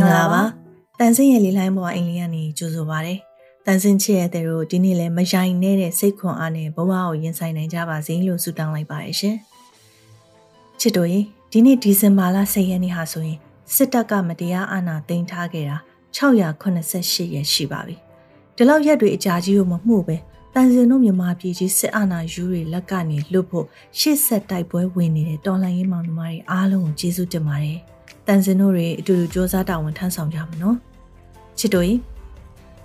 င်္ဂလာပါတန်စင်းရဲ့လေးလိုင်းပေါ်အိမ်လေးကနေကြိုဆိုပါရစေတန်စင်းချစ်ရဲ့တဲ့တို့ဒီနေ့လဲမယိုင်နေတဲ့စိတ်ခွန်အားနဲ့ဘဝကိုရင်ဆိုင်နိုင်ကြပါစေလို့ဆုတောင်းလိုက်ပါရရှင်ချစ်တို့ရေဒီနေ့ဒီဇင်ဘာလ10ရက်နေ့ဟာဆိုရင်စစ်တပ်ကမတရားအာဏာသိမ်းထားခဲ့တာ688ရက်ရှိပါပြီဒီလောက်ရက်တွေအကြာကြီးကိုမမှုပဲတန်စင်တို့မြန်မာပြည်ကြီးစစ်အာဏာယူတွေလက်ကနေလွတ်ဖို့ရှေ့ဆက်တိုက်ပွဲဝင်နေတဲ့တော်လှန်ရေးမောင်နှမတွေအားလုံးကိုကျေးဇူးတင်ပါတယ် တန်စင်တို့တွေအတူတူစ조사တာဝန်ထမ်းဆောင်ကြမှာနော်ချစ်တို့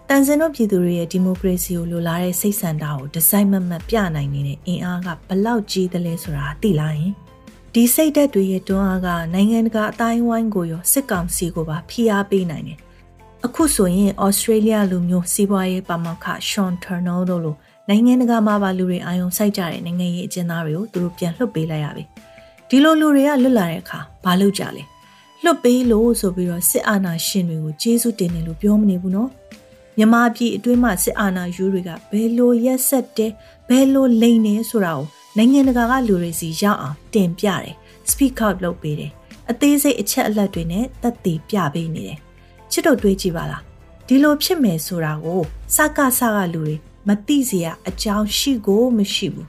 တန်စင်တို့ပြည်သူတွေရဲ့ဒီမိုကရေစီကိုလိုလားတဲ့စိတ်ဆန္ဒကိုဒီဇိုင်းမမတ်ပြနိုင်နေတဲ့အင်အားကဘလောက်ကြီးသလဲဆိုတာသိလားယင်ဒီစိတ်ဓာတ်တွေရဲ့တွန်းအားကနိုင်ငံတကာအတိုင်းဝိုင်းကိုရောစစ်ကောင်စီကိုပါဖိအားပေးနိုင်တယ်အခုဆိုရင်ဩစတြေးလျလူမျိုးစီးပွားရေးပါမောက္ခရှွန်တာနယ်တို့လိုနိုင်ငံတကာမှာပါလူတွေအာရုံစိုက်ကြတဲ့နိုင်ငံရေးအကျဉ်းသားတွေကိုသူတို့ပြန်လွှတ်ပေးလိုက်ရပြီဒီလိုလူတွေကလွတ်လာတဲ့အခါဘာလုပ်ကြလဲ လွတ်ပေးလို့ဆိုပြီးတော့စစ်အာဏာရှင်တွေကိုကျေးဇူးတင်တယ်လို့ပြောမနေဘူးနော်မြမပြည်အတွင်းမှာစစ်အာဏာယူတွေကဘယ်လိုရက်ဆက်တယ်ဘယ်လိုလိန်နေဆိုတာကိုနိုင်ငံတကာကလူတွေစီရောက်အောင်တင်ပြတယ် speak out လုပ်ပေးတယ်အသေးစိတ်အချက်အလက်တွေနဲ့သက်သေပြပေးနေတယ်ချစ်တို့တွေးကြည့်ပါလားဒီလိုဖြစ်မယ်ဆိုတာကိုစကစကလူတွေမသိစရာအကြောင်းရှိကိုမရှိဘူး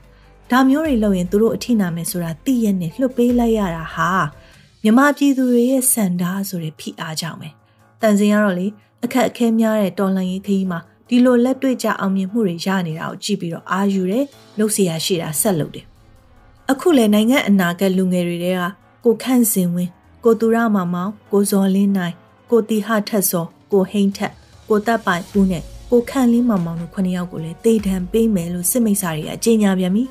ဒါမျိုးတွေလုပ်ရင်သူတို့အထိနာမယ်ဆိုတာသိရနဲ့လှုပ်ပေးလိုက်ရတာဟာ မြမပြည်သူတွေရဲ့စံဓာဆိုတဲ့ဖိအားကြောင့်ပဲတန်စင်ကတော့လေအခက်အခဲများတဲ့တော်လှန်ရေးခရီးမှာဒီလိုလက်တွေ့ကြအောင်မြင်မှုတွေရနေတာကိုကြည့်ပြီးတော့အာယူတယ်လှုပ်เสียရှိတာဆက်လုပ်တယ်အခုလေနိုင်ငံအနာဂတ်လူငယ်တွေကကိုခန့်စင်ဝင်းကိုသူရမောင်မောင်ကိုဇော်လင်းနိုင်ကိုတီဟထက်စောကိုဟိန်းထက်ကိုတပ်ပိုင်ဦးနဲ့ကိုခန့်လင်းမောင်မောင်တို့ခုနှစ်ယောက်ကိုလည်းတေတံပေးမယ်လို့စစ်မိတ်ဆာတွေကအကြေညာပြန်ပြီ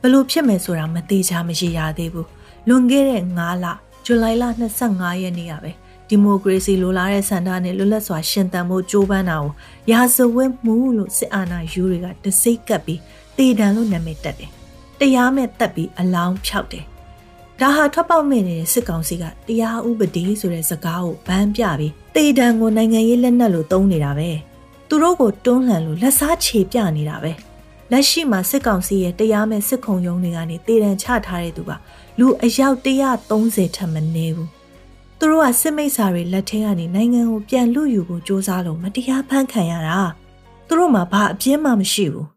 ဘလို့ဖြစ်မယ်ဆိုတာမသေးချာမရှိရသေးဘူး လွန်ခဲ့တဲ့9လဇူလိုင်လ25ရက်နေ့ကပဲဒီမိုကရေစီလိုလားတဲ့စံတာနဲ့လွတ်လပ်စွာရှင်သန်မှုကြိုးပမ်းတာကိုရာဇဝတ်မှုလို့စစ်အာဏာယူတွေကတစိတ်ကပ်ပြီးတေတံလို့နာမည်တက်တယ်။တရားမဲ့တက်ပြီးအလောင်းဖြောက်တယ်။ဒါဟာထွက်ပေါက်မဲ့နေတဲ့စစ်ကောင်စီကတရားဥပဒေဆိုတဲ့စကားကိုဗန်းပြပြီးတေတံကိုနိုင်ငံရေးလက်နက်လို့သုံးနေတာပဲ။သူတို့ကိုတွန်းလှန်လို့လက်စားချေပြနေတာပဲ။ လက်ရှိမှာစစ်ကောင်စီရဲ့တရားမဲ့စစ်ခုံရုံးတွေကနေတေတံချထားတဲ့သူကလူအယောက်130ထက်မနည်းဘူးသူတို့ကစစ်မိတ်ဆာတွေလက်ထဲကနေနိုင်ငံကိုပြန်လူယူဖို့စ조사လို့မတရားဖမ်းခံရတာသူတို့မှာဘာအပြင်းမှမရှိဘူး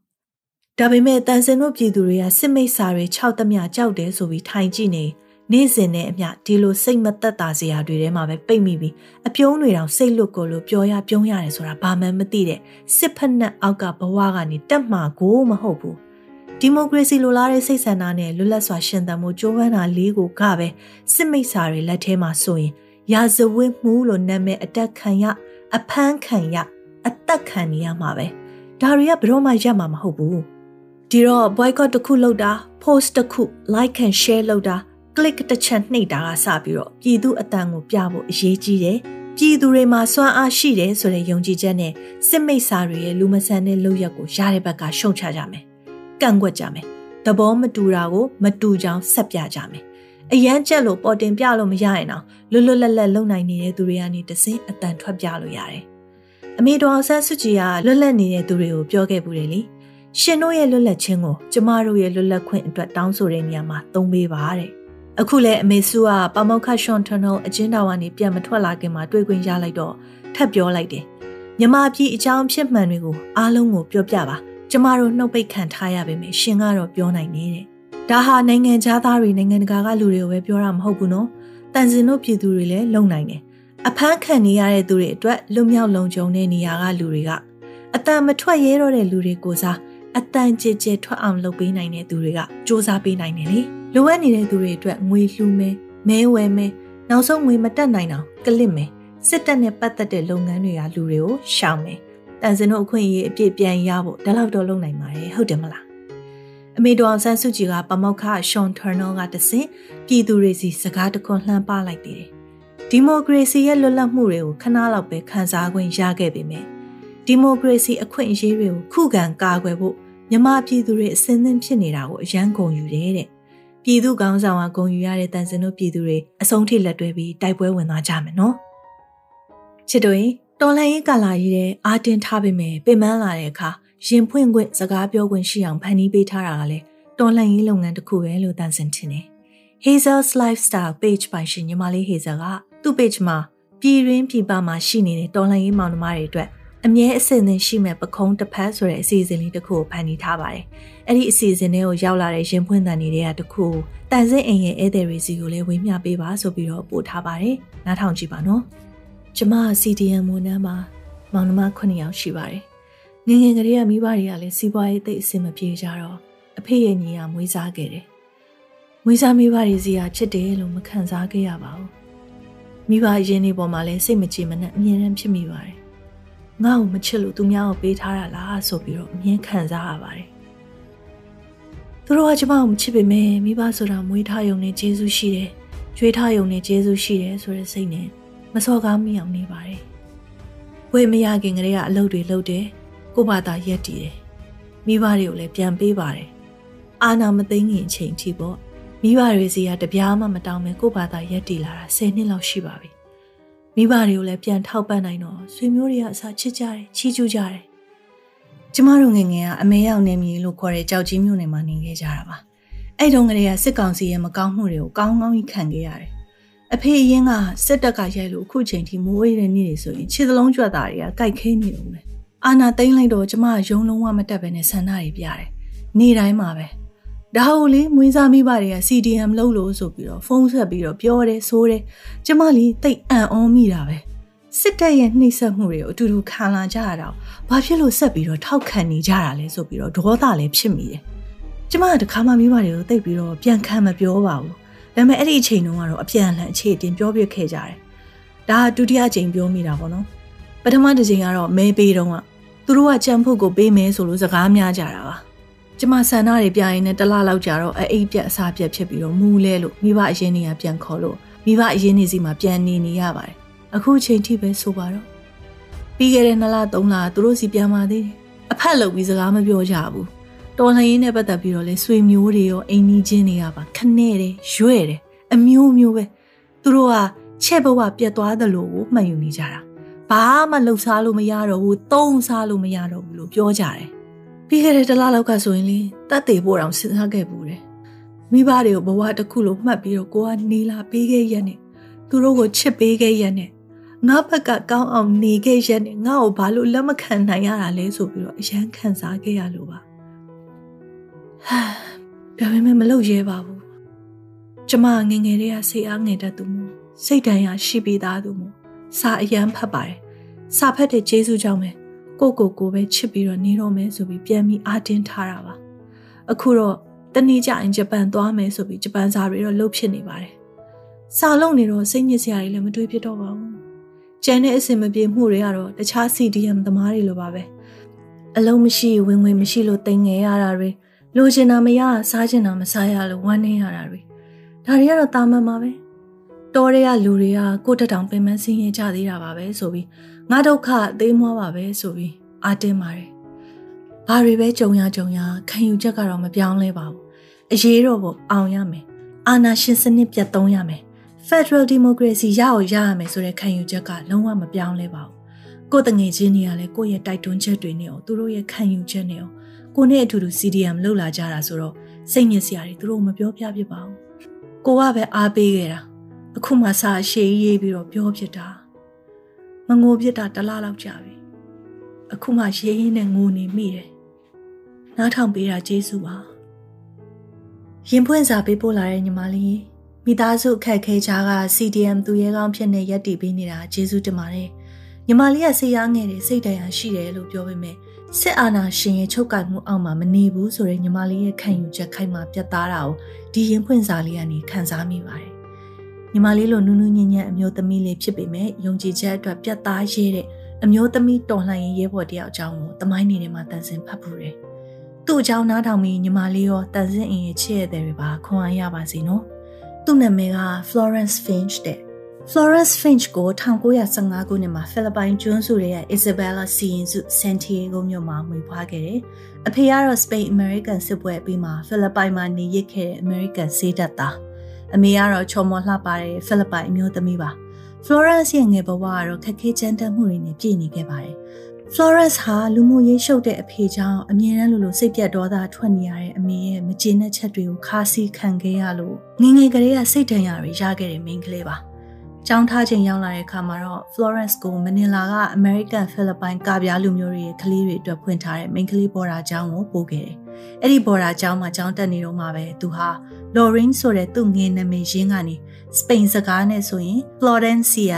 ဒါပေမဲ့တန်စင်တို့ပြည်သူတွေကစစ်မိတ်ဆာတွေ၆တမြကြောက်တယ်ဆိုပြီးထိုင်ကြည့်နေ နေ့စဉ်နဲ့အမျှဒီလိုစိတ်မသက်သာစရာတွေထဲမှာပဲပိတ်မိပြီးအပြုံးတွေတောင်စိတ်လွတ်ကိုလို့ပြောရပြုံးရတယ်ဆိုတာဘာမှမသိတဲ့စစ်ဖက်နှက်အောက်ကဘဝကနေတက်မှာကိုမဟုတ်ဘူးဒီမိုကရေစီလိုလားတဲ့စိတ်ဆန္ဒနဲ့လွတ်လပ်စွာရှင်သန်မှုကြိုးပမ်းတာလေးကိုကပဲစစ်မိတ်ဆာတွေလက်ထဲမှာဆိုရင်ရာဇဝတ်မှုလို့နာမည်အတက်ခံရအဖမ်းခံရအသက်ခံနေရမှာပဲဒါတွေကဘယ်တော့မှရပ်မှာမဟုတ်ဘူးဒီတော့ boycott တစ်ခုလုပ်တာ post တစ်ခု like and share လုပ်တာ click တစ်ချက်နှိပ်တာကစပြီးတော့ပြည်သူအတန်ကိုပြဖို့အရေးကြီးတယ်ပြည်သူတွေမှာစွမ်းအားရှိတယ်ဆိုတဲ့ယုံကြည်ချက်နဲ့စစ်မိတ်ဆာတွေရဲ့လူမဆန်တဲ့လုပ်ရက်ကိုရတဲ့ဘက်ကရှုံချကြမယ်ကန့်ကွက်ကြမယ်။သဘောမတူတာကိုမတူကြောင်းဆက်ပြကြမယ်။အရန်ကြက်လို့ပေါ်တင်ပြလို့မရရင်တော့လွတ်လွတ်လပ်လပ်လုံနိုင်နေတဲ့သူတွေကနေတစင်းအတန်ထွက်ပြလို့ရတယ်။အမေတော်ဆန်းစုကြည်ကလွတ်လပ်နေတဲ့သူတွေကိုပြောခဲ့ဘူးလေ။ရှင်တို့ရဲ့လွတ်လပ်ခြင်းကိုကျမတို့ရဲ့လွတ်လပ်ခွင့်အတွက်တောင်းဆိုတဲ့နေရာမှာသုံးပေးပါတဲ့။ အခုလဲအမေစုကပမောက္ခရှွန်ထနယ်အကျဉ်းတော်ကနေပြန်မထွက်လာခင်မှာတွေ့ခွင့်ရလိုက်တော့ထပ်ပြောလိုက်တယ်။မြမပြည်အကြောင်းဖြစ်မှန်တွေကိုအားလုံးကိုပြောပြပါ။ကျမတို့နှုတ်ပိတ်ခံထားရပေမဲ့ရှင်ကတော့ပြောနိုင်နေတဲ့ဒါဟာနိုင်ငံသားတွေနိုင်ငံတကာကလူတွေကိုပဲပြောတာမဟုတ်ဘူးနော်တန်စင်တို့ပြည်သူတွေလည်းလုံနိုင်တယ်အဖမ်းခံနေရတဲ့သူတွေအတွက်လွတ်မြောက်လုံခြုံတဲ့နေရာကလူတွေကအတန်မထွက်ရဲတော့တဲ့လူတွေကိုစားအတန်ကြည်ကြဲထွက်အောင်လုပ်ပေးနိုင်တဲ့သူတွေကစ조사ပေးနိုင်တယ်လေ လိုအပ်နေတဲ့သူတွေအတွက်ငွေလှူမယ်မဲဝယ်မယ်နောက်ဆုံးငွေမတက်နိုင်တော့ကလစ်မယ်စစ်တပ်နဲ့ပတ်သက်တဲ့လုပ်ငန်းတွေကလူတွေကိုရှောင်မယ်တန်စင်တို့အခွင့်အရေးအပြည့်ပြန်ရဖို့ဒါလောက်တော့လုပ်နိုင်ပါတယ်ဟုတ်တယ်မလားအမေတော်အောင်ဆန်းစုကြည်ကပမောက္ခရှွန်တာနယ်ကတဆင့်ပြည်သူတွေစီစကားတခွန်းလှမ်းပလိုက်သေးတယ်ဒီမိုကရေစီရဲ့လွတ်လပ်မှုတွေကိုခဏလောက်ပဲခံစား권ရခဲ့ပေမဲ့ဒီမိုကရေစီအခွင့်အရေးတွေကိုခုခံကာကွယ်ဖို့မြမပြည်သူတွေအစင်းသင်းဖြစ်နေတာကိုအယံကုန်ယူတယ်တဲ့ ပြည်သူကောင်းဆောင်ကဂုံယူရတဲ့တန်စင်တို့ပြည်သူတွေအဆုံးထိလက်တွဲပြီးတိုက်ပွဲဝင်သွားကြမယ်နော်ချစ်တို့ရင်တော်လှန်ရေးကာလကြီးတဲ့အာတင်ထားပေမဲ့ပင်ပန်းလာတဲ့အခါရင်ဖွင့်ခွင့်စကားပြောခွင့်ရှိအောင်ဖန်တီးပေးထားတာကလည်းတော်လှန်ရေးလုပ်ငန်းတစ်ခုပဲလို့တန်ဆင်ထင်တယ်။ Hazel's Lifestyle Page ပိုင်ရှင်ညီမလေး Hazel ကသူ့ page မှာပြည်ရင်းပြည်ပမှာရှိနေတဲ့တော်လှန်ရေးမောင်နှမတွေအတွက် အမြဲအဆင်သင့်ရှိမဲ့ပခုံးတစ်ဖက်ဆိုတဲ့အစီအစဉ်လေးတစ်ခုကိုဖန်တီးထားပါတယ်။အဲ့ဒီအစီအစဉ်လေးကိုရောက်လာတဲ့ရင်ဖွင့်တန်တွေကတခုတန်စင်းအိမ်ရဲ့ဧည့်သည်တွေစီကိုလည်းဝေမျှပေးပါဆိုပြီးတော့ပို့ထားပါတယ်။နားထောင်ကြည့်ပါနော်။ကျမ CDM မွန်နန်းမှာမောင်နှမ9ယောက်ရှိပါတယ်။ငငယ်ကလေးကမိဘတွေကလည်းစီးပွားရေးသိအဆင်မပြေကြတော့အဖေရဲ့ညီကမွေးစားခဲ့တယ်။မွေးစားမိဘတွေစီကချစ်တယ်လို့မခံစားခဲ့ရပါဘူး။မိဘရင်းနေပေါ်မှာလည်းစိတ်မကြည်မနှံ့အမြဲတမ်းဖြစ်မိပါတယ် ငါ့ကိုမချစ်လို့သူများကိုပေးထားတာလားဆိုပြီးတော့အမြင်ခံစားရပါတယ်။သူတို့ကကျမကိုမချစ်ပေမဲ့မိဘဆိုတာမွေးထားယုံနဲ့ကျေးဇူးရှိတယ်။ကြွေးထားယုံနဲ့ကျေးဇူးရှိတယ်ဆိုတဲ့စိတ်နဲ့မစော်ကားမိအောင်နေပါတယ်။ဝေမရခင်ကလေးကအလုပ်တွေလုပ်တယ်။ကို့ဘာသာရက်တည်တယ်။မိဘတွေကိုလည်းပြန်ပေးပါတယ်။အာနာမသိငင်အချိန်ထိပေါ့။မိဘတွေစီကတပြားမှမတောင်းမဲကို့ဘာသာရက်တည်လာတာ10နှစ်လောက်ရှိပါပြီ။ မိဘတွေကိုလည်းပြန်ထောက်ပံ့နိုင်တော့ဆွေမျိုးတွေကအစားချစ်ကြတယ်ချီးကျူးကြတယ်ကျမတို့ငငယ်ကအမေရောက်နေမြေလို့ခေါ်တဲ့ကြောက်ကြီးမျိုးနယ်မှာနေခဲ့ကြတာပါအဲ့တုန်းကလေးကစစ်ကောင်စီရဲ့မကောင်းမှုတွေကိုကောင်းကောင်းကြီးခံခဲ့ရတယ်အဖေအရင်ကစစ်တပ်ကရိုက်လို့အခုချိန်ထိမိုးအေးတဲ့နေ့တွေဆိုရင်ခြေစလုံးကြွက်တာတွေကကြိုက်ခဲနေလို့ပဲအာနာသိမ့်လိုက်တော့ကျမရုံလုံးဝမတက်ပဲနဲ့ဆန္ဒတွေပြတယ်နေ့တိုင်းမှာပဲ ဒါဟုတ်လေမွေးစားမိဘတွေက CDM လုပ်လို့ဆိုပြီးတော့ဖုန်းဆက်ပြီးတော့ပြောတယ်ဆိုတယ်ကျမလီတိတ်အံ့ဩမိတာပဲစစ်တပ်ရဲ့နှိပ်စက်မှုတွေကိုအတူတူခံလာကြရတော့ဘာဖြစ်လို့ဆက်ပြီးတော့ထောက်ခံနေကြတာလဲဆိုပြီးတော့ဒေါသလည်းဖြစ်မိတယ်ကျမကတခါမှမိဘတွေကိုတိတ်ပြီးတော့ပြန်ခံမပြောပါဘူးဒါပေမဲ့အဲ့ဒီအချိန်တုန်းကတော့အပြန်အလှန်အခြေတင်ပြောပြခဲ့ကြတယ်ဒါကဒုတိယအချိန်ပြောမိတာပေါ့နော်ပထမတစ်ချိန်ကတော့မဲပေးတုန်းကသူတို့ကကြံဖို့ကိုပေးမယ်ဆိုလို့စကားများကြတာပါ ကျမဆန္ဒတွေပြရင်လည်းတလလောက်ကြာတော့အိပ်ပြက်အစာပြက်ဖြစ်ပြီးတော့မူလဲလို့မိဘအရင်နေရပြန်ခေါ်လို့မိဘအရင်နေစီမှာပြန်နေနေရပါတယ်အခုချိန်ထိပဲဆိုပါတော့ပြီးခဲ့တဲ့2လ3လသူတို့စီပြန်มาသေးတယ်အဖက်လုပ်ပြီးစကားမပြောကြဘူးတော်လှန်ရေးနဲ့ပတ်သက်ပြီးတော့လဲဆွေမျိုးတွေရောအိမ်နီးချင်းတွေကပါခနဲ့တယ်ရွဲ့တယ်အမျိုးမျိုးပဲသူတို့ကချက်ဘဝပြတ်သွားသလိုကိုမှတ်ယူနေကြတာဘာမှလှုပ်ရှားလို့မရတော့ဘူးသုံးစားလို့မရတော့ဘူးလို့ပြောကြတယ် ပြီးခဲ့တဲ့တစ်လလောက်ကဆိုရင်လေတတ်သေးဖို့တောင်စဉ်းစားခဲ့ဘူးတယ်မိဘတွေကိုဘဝတစ်ခုလုံးမှတ်ပြီးတော့ကိုကနေလာပေးခဲ့ရက်နဲ့သူတို့ကိုချစ်ပေးခဲ့ရက်နဲ့ငါဘက်ကကောင်းအောင်နေခဲ့ရက်နဲ့ငါ့ကိုဘာလို့လက်မခံနိုင်ရတာလဲဆိုပြီးတော့အယမ်းခံစားခဲ့ရလို့ပါဟာဒါပေမဲ့မလုပ်ရဲပါဘူးကျမငငယ်လေးကစိတ်အားငယ်တတ်သူမို့စိတ်တန်ရာရှိပြီးသားသူမို့စာအယမ်းဖတ်ပါတယ်စာဖတ်တဲ့ကျေးဇူးကြောင့်ပဲ ကိုကိုကိုပဲချစ်ပြီးတော့နေတော့မယ်ဆိုပြီးပြန်ပြီးအားတင်းထားတာပါအခုတော့တနေ့ကျရင်ဂျပန်သွားမယ်ဆိုပြီးဂျပန်စာတွေတော့လှုပ်ဖြစ်နေပါတယ်စာလုံးနေတော့စိတ်ညစ်စရာတွေလည်းမတွေးဖြစ်တော့ပါဘူးကျန်တဲ့အဆင်မပြေမှုတွေကတော့တခြား CDM သမားတွေလိုပါပဲအလုံးမရှိဝင်ဝင်မရှိလို့တိမ်ငယ်ရတာတွေလိုချင်တာမရစားချင်တာမစားရလို့ဝမ်းနေရတာတွေဒါတွေကတော့တာမန်ပါပဲတော်ရဲကလူတွေကကိုတက်တောင်ပင်မဆင်းရဲကြသေးတာပါပဲဆိုပြီး ငါဒုက္ခအသေးမွားပါပဲဆိုပြီးအာတင်းပါတယ်။ဘာတွေပဲကြုံရကြုံရခံယူချက်ကတော့မပြောင်းလဲပါဘူး။အရေးတော့ပေါ့အောင်ရမယ်။အာဏာရှင်စနစ်ပြတ်သုံးရမယ်။ Federal Democracy ရအောင်ရရမယ်ဆိုတဲ့ခံယူချက်ကလုံးဝမပြောင်းလဲပါဘူး။ကိုယ်တငယ်ချင်းတွေကလည်းကိုယ့်ရဲ့တိုက်တွန်းချက်တွေနဲ့အောင်သူတို့ရဲ့ခံယူချက်နဲ့အောင်ကိုနဲ့အတူတူ CDM လှုပ်လာကြတာဆိုတော့စိတ်ညစ်စရာတွေသူတို့မပြောပြဖြစ်ပါဘူး။ကိုကပဲအားပေးခဲ့တာ။အခုမှစာအရှိရေးပြီးတော့ပြောဖြစ်တာ။မ ငိုပြစ်တာတလားလောက်ကြာပြီအခုမှရေးရင်းနဲ့ငိုနေမိတယ်နားထောင်ပေးတာကျေးဇူးပါရင်ဖွင့်စာပေးပို့လာတဲ့ညီမလေးမိသားစုအခက်ခဲချားက CDM သူရဲကောင်းဖြစ်နေရက်တည်ပေးနေတာကျေးဇူးတင်ပါတယ်ညီမလေးကစိတ်အားငယ်တယ်စိတ်တရားရှိတယ်လို့ပြောပေမဲ့စစ်အာဏာရှင်ရဲ့ချုပ်ကိုင်မှုအောက်မှာမနေဘူးဆိုတဲ့ညီမလေးရဲ့ခံယူချက်ခိုင်မာပြတ်သားတာကိုဒီရင်ဖွင့်စာလေးကနေခန်းစားမိပါတယ် ညီမလေးလိုနူးနူးညံ့ညံ့အမျိုးသမီးလေးဖြစ်ပေမဲ့ယုံကြည်ချက်အတွက်ပြတ်သားရဲတဲ့အမျိုးသမီးတော်လှန်ရေးရဲဘော်တယောက်အကြောင်းကိုတမိုင်းနေထဲမှာတန်ဆင်ဖတ်ဖူးတယ်။သူ့အကြောင်းနားထောင်ပြီးညီမလေးရောတန်ဆင်အင်ရဲ့ချစ်ရတဲ့တွေပါခွန်အားရပါစေနော်။သူ့နာမည်က Florence Finch တဲ့ Florence Finch ကို1915ခုနှစ်မှာဖိလစ်ပိုင်ကျွန်းစုရဲ့ Isabella စီရင်စု San Diego မြို့မှာမွေးဖွားခဲ့တယ်။အဖေကတော့ Spain American စစ်ပွဲပြီးမှဖိလစ်ပိုင်မှာနေရစ်ခဲ့တဲ့ American ဆေးတပ်သား။ အမေကတော့ချော်မော်လှပတဲ့ဖိလစ်ပိုင်အမျိုးသမီးပါ။ Florence ရဲ့ငယ်ဘဝကတော့ခက်ခဲကြမ်းတမ်းမှုတွေနဲ့ပြည့်နေခဲ့ပါတယ်။ Florence ဟာလူမှုရေးရှုပ်တဲ့အဖေကြောင့်အမြဲတမ်းလိုလိုစိတ်ပြတ်ဒေါသထွက်နေရတဲ့အမေရဲ့မကျေနပ်ချက်တွေကိုခါးစီးခံခဲ့ရလို့ငငယ်ကလေးကစိတ်ဒဏ်ရာတွေရခဲ့တဲ့မိန်းကလေးပါ။ ကျောင်းထားချိန်ရောက်လာတဲ့အခါမှာတော့ Florence ကိုမနီလာက American Philippine ကပြားလူမျိုးတွေရဲ့ကလေးတွေအတွက်ဖွင့်ထားတဲ့ main ကလေးဘော်ဒါကျောင်းကိုပို့ခဲ့တယ်။အဲ့ဒီဘော်ဒါကျောင်းမှာကျောင်းတက်နေတော့မှပဲသူဟာ Lorraine ဆိုတဲ့သူ့ငယ်နာမည်ရင်းကနေစပိန်စကားနဲ့ဆိုရင် Florencia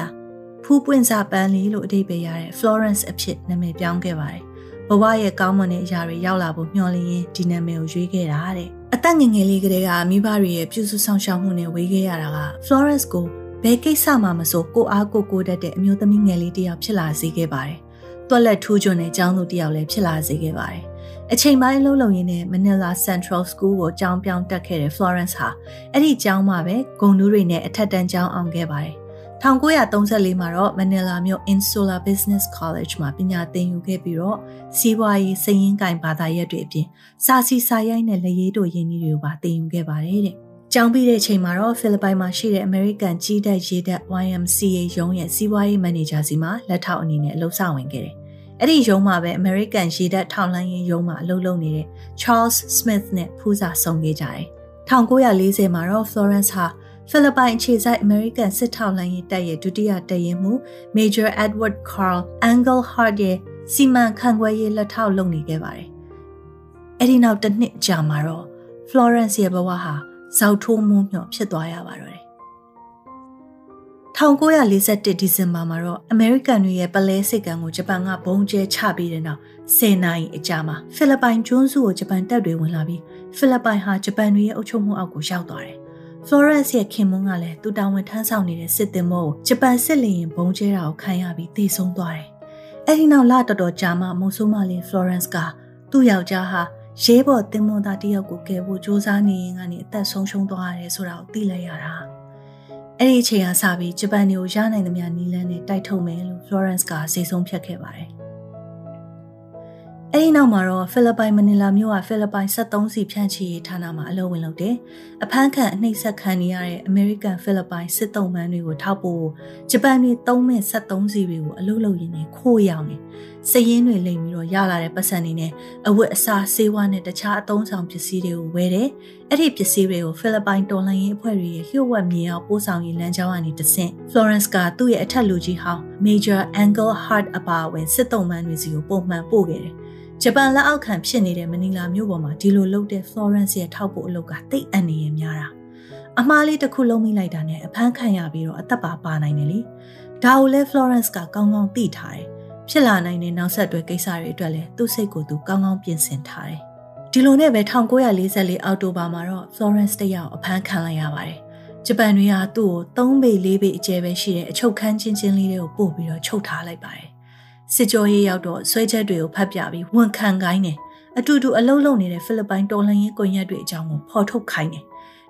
ဖူးပွင့်စာပန်းလေးလို့အဓိပ္ပာယ်ရတဲ့ Florence အဖြစ်နာမည်ပြောင်းခဲ့ပါတယ်။ဘဝရဲ့ကောင်းမွန်တဲ့အရာတွေရောက်လာဖို့မျှော်လင့်ရင်းဒီနာမည်ကိုရွေးခဲ့တာတဲ့အသက်ငယ်ငယ်လေးကတည်းကမိဘတွေရဲ့ပြုစုဆောင်ရှောက်မှုနဲ့ဝေးခဲ့ရတာက Florence ကို ဘယ်ကိစ္စမှမဆိုကိုအားကိုကိုတတ်တဲ့အမျိုးသမီးငယ်လေးတစ်ယောက်ဖြစ်လာစေခဲ့ပါတယ်။တွက်လက်ထူးချွန်တဲ့အကြောင်းသူတစ်ယောက်လည်းဖြစ်လာစေခဲ့ပါတယ်။အချိန်ပိုင်းလုံးလုံးရင်းနဲ့ Manila Central School ကိုကျောင်းပြောင်းတက်ခဲ့တဲ့ Florence ဟာအဲ့ဒီကျောင်းမှာပဲဂုဏ်ထူးတွေနဲ့အထက်တန်းကျောင်းအောင်ခဲ့ပါတယ်1934မှာတော့မနီလာမြို့ Insula Business College မှာပညာသင်ယူခဲ့ပြီးတော့စီးပွားရေးစည်ရင်းကင်ဘာသာရပ်တွေအပြင်စာစီစာရိုက်နဲ့လက်ရေးတို့ရင်းနှီးတွေကိုပါသင်ယူခဲ့ပါတယ်တဲ့။ ကျောင်းပြီးတဲ့အချိန်မှာတော့ဖိလစ်ပိုင်မှာရှိတဲ့ American ကြီးတက်ရေးတက် YMCA ရုံးရဲ့စီးပွားရေးမန်နေဂျာစီမှာလက်ထောက်အနေနဲ့အလုပ်ဆောင်ဝင်ခဲ့တယ်။အဲ့ဒီရုံးမှာပဲ American ရေတပ်ထောက်လှမ်းရေးရုံးမှာအလုပ်လုပ်နေတဲ့ Charles Smith နဲ့ဖူးစာဆောင်ခဲ့ကြတယ်။1940မှာတော့ Florence ဟာဖိလစ်ပိုင်အခြေစိုက်အမေရိကန်စစ်ထောက်လှမ်းရေးတပ်ရဲ့ဒုတိယတရင်မှု Major Edward Carl Engelhardt ရဲ့စီမံခန့်ခွဲရေးလက်ထောက်လုပ်နေခဲ့ပါတယ်။အဲဒီနောက်တစ်နှစ်ကြာမှာတော့ Florence ရဲ့ဘဝဟာ ဇောက်ထိုးမှုမျှော်ဖြစ်သွားရပါတော့တယ်။1941ဒီဇင်ဘာမှာတော့အမေရိကန်တွေရဲ့ပလဲစစ်ကန်ကိုဂျပန်ကဘုံကျဲချပြီးတဲ့နောက်10နိုင်အကြာမှာဖိလစ်ပိုင်ကျွန်းစုကိုဂျပန်တပ်တွေဝင်လာပြီးဖိလစ်ပိုင်ဟာဂျပန်တွေရဲ့အုပ်ချုပ်မှုအောက်ကိုရောက်သွားတယ် Florence ရဲ့ခင်မွန်းကလည်းသူတာဝန်ထမ်းဆောင်နေတဲ့စစ်သည်မို့ဂျပန်စစ်လေရင်ဘုံကျဲတာကိုခံရပြီးသေဆုံးသွားတယ်။အဲဒီနောက်လတော်တော်ကြာမှမုံဆိုးမလေး Florence ကသူ့ယောက်ျားဟာ ရဲဘော်တင်မွန်သားတယောက်ကိုကယ်ဖို့စ조사နေရင်ကနေအသက်ဆုံးရှုံးသွားရတယ်ဆိုတာကိုသိလိုက်ရတာ။အဲ့ဒီအချိန်ကစပြီးဂျပန်တွေကိုရနိုင်သမျှနီလန်းနဲ့တိုက်ထုတ်မယ်လို့ Florence ကစေဆုံးဖြတ်ခဲ့ပါတယ်။ အဲဒီနောက်မှာတော့ဖိလစ်ပိုင်မနီလာမြို့ကဖိလစ်ပိုင်73စီဖြန့်ချီရေးဌာနမှာအလုပ်ဝင်လုပ်တယ်။အဖမ်းခံအနှိပ်စက်ခံနေရတဲ့အမေရိကန်ဖိလစ်ပိုင်စစ်တုံးမန်းတွေကိုထောက်ဖို့ဂျပန်တွေသုံးမဲ့73စီတွေကိုအလုပ်လုပ်ရင်းနဲ့ခိုးရောက်နေ။စည်ရင်းတွေလိမ်ပြီးတော့ရလာတဲ့ပတ်စံတွေနဲ့အဝတ်အစားဆေးဝါးနဲ့တခြားအသုံးဆောင်ပစ္စည်းတွေကိုဝယ်တယ်။အဲ့ဒီပစ္စည်းတွေကိုဖိလစ်ပိုင်တော်လှန်ရေးအဖွဲ့တွေရဲ့လျှို့ဝှက်မြေအောင်ပို့ဆောင်ရေးလမ်းကြောင်းကနေတဆင့် Florence ကသူ့ရဲ့အထက်လူကြီးဟောင်း Major Angle Hart အပါအဝင်စစ်တုံးမန်းတွေစီကိုပုံမှန်ပို့ခဲ့တယ်။ ဂျပန်လက်အောက်ခံဖြစ်နေတဲ့မနီလာမြို့ပေါ်မှာဒီလိုလုပ်တဲ့ Florence ရဲ့ထောက်ပို့အလုပ်ကတိတ်အန်နေရများတာအမားလေးတစ်ခုလုံးမိလိုက်တာနဲ့အဖမ်းခံရပြီးတော့အသက်ပါပါနိုင်တယ်လေဒါကိုလဲ Florence ကကောင်းကောင်းသိထားတယ်ဖြစ်လာနိုင်တဲ့နောက်ဆက်တွဲကိစ္စတွေအတွက်လည်းသူ့စိတ်ကိုသူကောင်းကောင်းပြင်ဆင်ထားတယ်ဒီလိုနဲ့ပဲ1944အောက်တိုဘာမှာတော့ Florence တယောက်အဖမ်းခံလိုက်ရပါတယ်ဂျပန်တွေကသူ့ကို3ပေ4ပေအကျယ်ပဲရှိတဲ့အချုပ်ခန်းချင်းချင်းလေးတွေကိုပို့ပြီးတော့ချုပ်ထားလိုက်ပါတယ် စစ်ကြောရေးရောက်တော့ဆွဲချက်တွေကိုဖတ်ပြပြီးဝန်ခံခိုင်းတယ်အတူတူအလုံးလုံးနေတဲ့ဖိလစ်ပိုင်တော်လှန်ရေးကွန်ရက်တွေအကြောင်းကိုဖော်ထုတ်ခိုင်းတယ်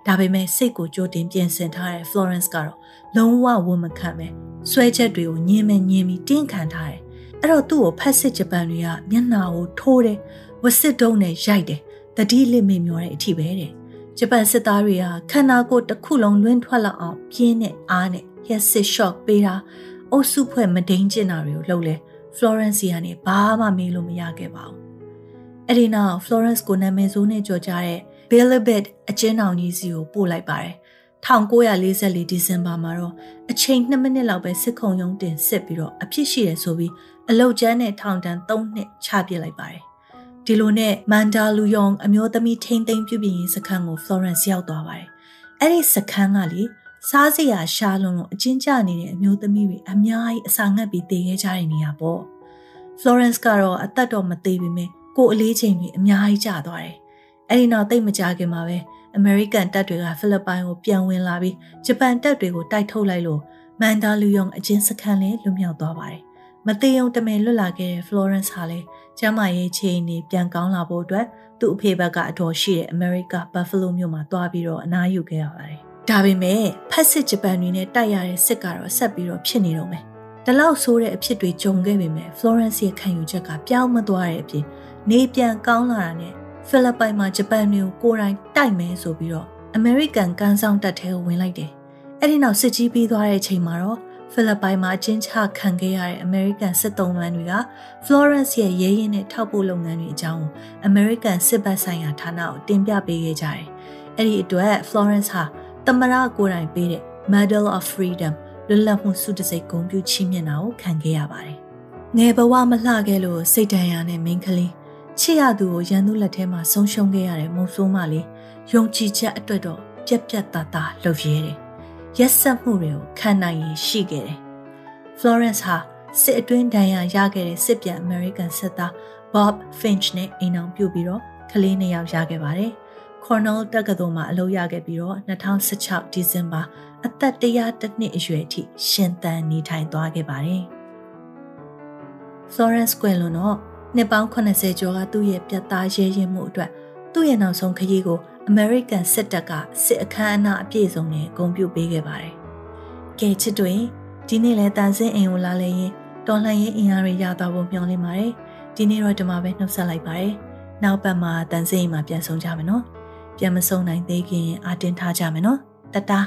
ဒါပေမဲ့စိတ်ကိုကြိုတင်ပြင်ဆင်ထားတဲ့ Florence ကတော့လုံးဝဝန်မခံပဲဆွဲချက်တွေကိုညင်းမဲ့ညင်းပြီးတင်းခံထားတယ်အဲ့တော့သူ့ကိုဖက်စစ်ဂျပန်တွေကမျက်နှာကိုထိုးတယ်ဝစစ်တုံးနဲ့ရိုက်တယ်တတိလစ်မေမျောတဲ့အထိပဲတဲ့ဂျပန်စစ်သားတွေကခန္ဓာကိုယ်တစ်ခုလုံးလွင့်ထွက်လောက်အောင်ပြင်းနဲ့အားနဲ့ရက်စစ်ရှော့ပေးတာအုပ်စုဖွဲ့မဒိန်ကျင်တာတွေကိုလှုပ်လဲ Florence ကနေဘာမှမေးလို့မရခဲ့ပါဘူး။အဲ့ဒီနောက် Florence ကိုနာမည်ဆိုးနဲ့ကြော်ကြတဲ့ Billabed အကျဉ်းထောင်ကြီးစီကိုပို့လိုက်ပါတယ်။1944ဒီဇင်ဘာမှာတော့အချိန်2မိနစ်လောက်ပဲစစ်ခုံရုံးတင်စစ်ပြီးတော့အဖြစ်ရှိတယ်ဆိုပြီးအလုတ်ကျန်းနဲ့ထောင်ဒဏ်3နှစ်ချပြစ်လိုက်ပါတယ်။ဒီလိုနဲ့မန်ဒါလူယောင်အမျိုးသမီးထိမ့်သိမ်းပြုပြင်ရေးစခန်းကို Florence ရောက်သွားပါတယ်။အဲ့ဒီစခန်းကလေ စားစရာရှားလုံးလုံးအချင်းကျနေတဲ့အမျိုးသမီးတွေအများကြီးအစာငတ်ပြီးတည်ခဲ့ကြတဲ့နေရာပေါ့ Florence ကတော့အသက်တော့မသေးပေမဲ့ကိုအလေးချိန်တွေအများကြီးကျသွားတယ်အဲ့ဒီနောက်တိတ်မကြခင်မှာပဲ American တပ်တွေကဖိလစ်ပိုင်ကိုပြန်ဝင်လာပြီးဂျပန်တပ်တွေကိုတိုက်ထုတ်လိုက်လို့မန်ဒါလူယုံအချင်းစခန်းလည်းလွတ်မြောက်သွားပါတယ်မသေးုံတမယ်လွတ်လာခဲ့တဲ့ Florence ဟာလည်းကျမ်းမာရေးချိန်နေပြန်ကောင်းလာဖို့အတွက်သူ့အဖေဘက်ကအတော်ရှိတဲ့ America Buffalo မြို့မှာတွားပြီးတော့အနားယူခဲ့ရပါတယ် ဒါပေမဲ့ဖက်စစ်ဂျပန်တွေနဲ့တိုက်ရတဲ့စစ်ကတော့ဆက်ပြီးတော့ဖြစ်နေတော့မယ်။ဒီလောက်ဆိုးတဲ့အဖြစ်တွေကြုံခဲ့ပေမဲ့ Florence ရဲ့ခံယူချက်ကပြောင်းမသွားတဲ့အပြင်နေပြန်ကောင်းလာတာနဲ့ဖိလစ်ပိုင်မှာဂျပန်တွေကိုကိုယ်တိုင်တိုက်မယ်ဆိုပြီးတော့ American ကန်ဆောင်တပ်ထဲကိုဝင်လိုက်တယ်။အဲ့ဒီနောက်စစ်ကြီးပြီးသွားတဲ့အချိန်မှာတော့ဖိလစ်ပိုင်မှာအကျဉ်းချခံခဲ့ရတဲ့ American စစ်သုံးမန်းတွေက Florence ရဲ့ရဲရင်နဲ့ထောက်ပို့လုပ်ငန်းတွေအကြောင်း American စစ်ဘက်ဆိုင်ရာဌာနကိုတင်ပြပေးခဲ့ကြတယ်။အဲ့ဒီအတွက် Florence ဟာ သမရကိုယ်တိုင်ပေးတဲ့ Medal of Freedom လွတ်လပ်မှုစုတစိတ်ဂုဏ်ပြုချီးမြှင့်တာကိုခံခဲ့ရပါတယ်။ငယ်ဘဝမလှခဲ့လို့စိတ်တန်ရာနဲ့မင်းကလေးချစ်ရသူကိုရန်သူလက်ထဲမှာဆုံးရှုံးခဲ့ရတဲ့မုံဆိုးမလေးယုံကြည်ချက်အတွက်တော့ပြက်ပြက်သားသားလှုပ်ရဲတယ်။ရက်ဆက်မှုတွေကိုခံနိုင်ရရှိခဲ့တယ်။ Florence ဟာစစ်အတွင်းဒဏ်ရာရခဲ့တဲ့စစ်ပြန် American စစ်သား Bob Finch နဲ့အိမ်အောင်ပြုတ်ပြီးတော့ကလေးနှစ်ယောက်ရခဲ့ပါတယ်။ Cornell တက္ကသိုလ်မှာအလုပ်ရခဲ့ပြီးတော့2016ဒီဇင်ဘာအသက်100နှစ်အရွယ်အထိရှင်သန်နေထိုင်သွားခဲ့ပါတယ်။ Florence Quello တော့နှစ်ပေါင်း80ကျော်ကသူ့ရဲ့ပြတ်သားရဲရင်မှုအတွက်သူ့ရဲ့နောက်ဆုံးခရီးကို American စစ်တပ်ကစစ်အခမ်းအနားအပြည့်စုံနဲ့ဂုဏ်ပြုပေးခဲ့ပါတယ်။ကဲချစ်တွေဒီနေ့လဲတန်ဆင်းအိမ်ကိုလာလေရင်တော်လှန်ရေးအင်အားတွေရသွားဖို့မျှော်လင့်ပါတယ်။ဒီနေ့တော့ဒီမှာပဲနှုတ်ဆက်လိုက်ပါတယ်။နောက်ပတ်မှာတန်ဆင်းအိမ်မှာပြန်ဆောင်ကြမယ်နော်။ ပြန်မဆုံးနိုင်သေးခင်အာတင်ထားကြမယ်နော်။တတား